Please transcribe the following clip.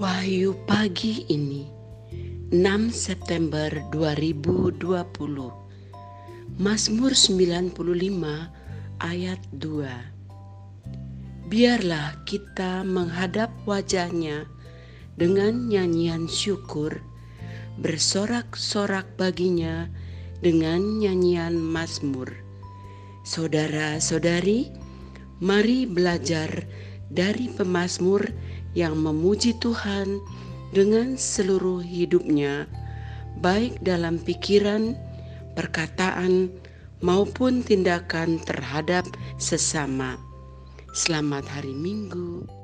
Wahyu pagi ini 6 September 2020 Mazmur 95 ayat 2 Biarlah kita menghadap wajahnya dengan nyanyian syukur bersorak-sorak baginya dengan nyanyian mazmur. Saudara-saudari mari belajar dari pemazmur yang memuji Tuhan dengan seluruh hidupnya, baik dalam pikiran, perkataan, maupun tindakan terhadap sesama. Selamat hari Minggu.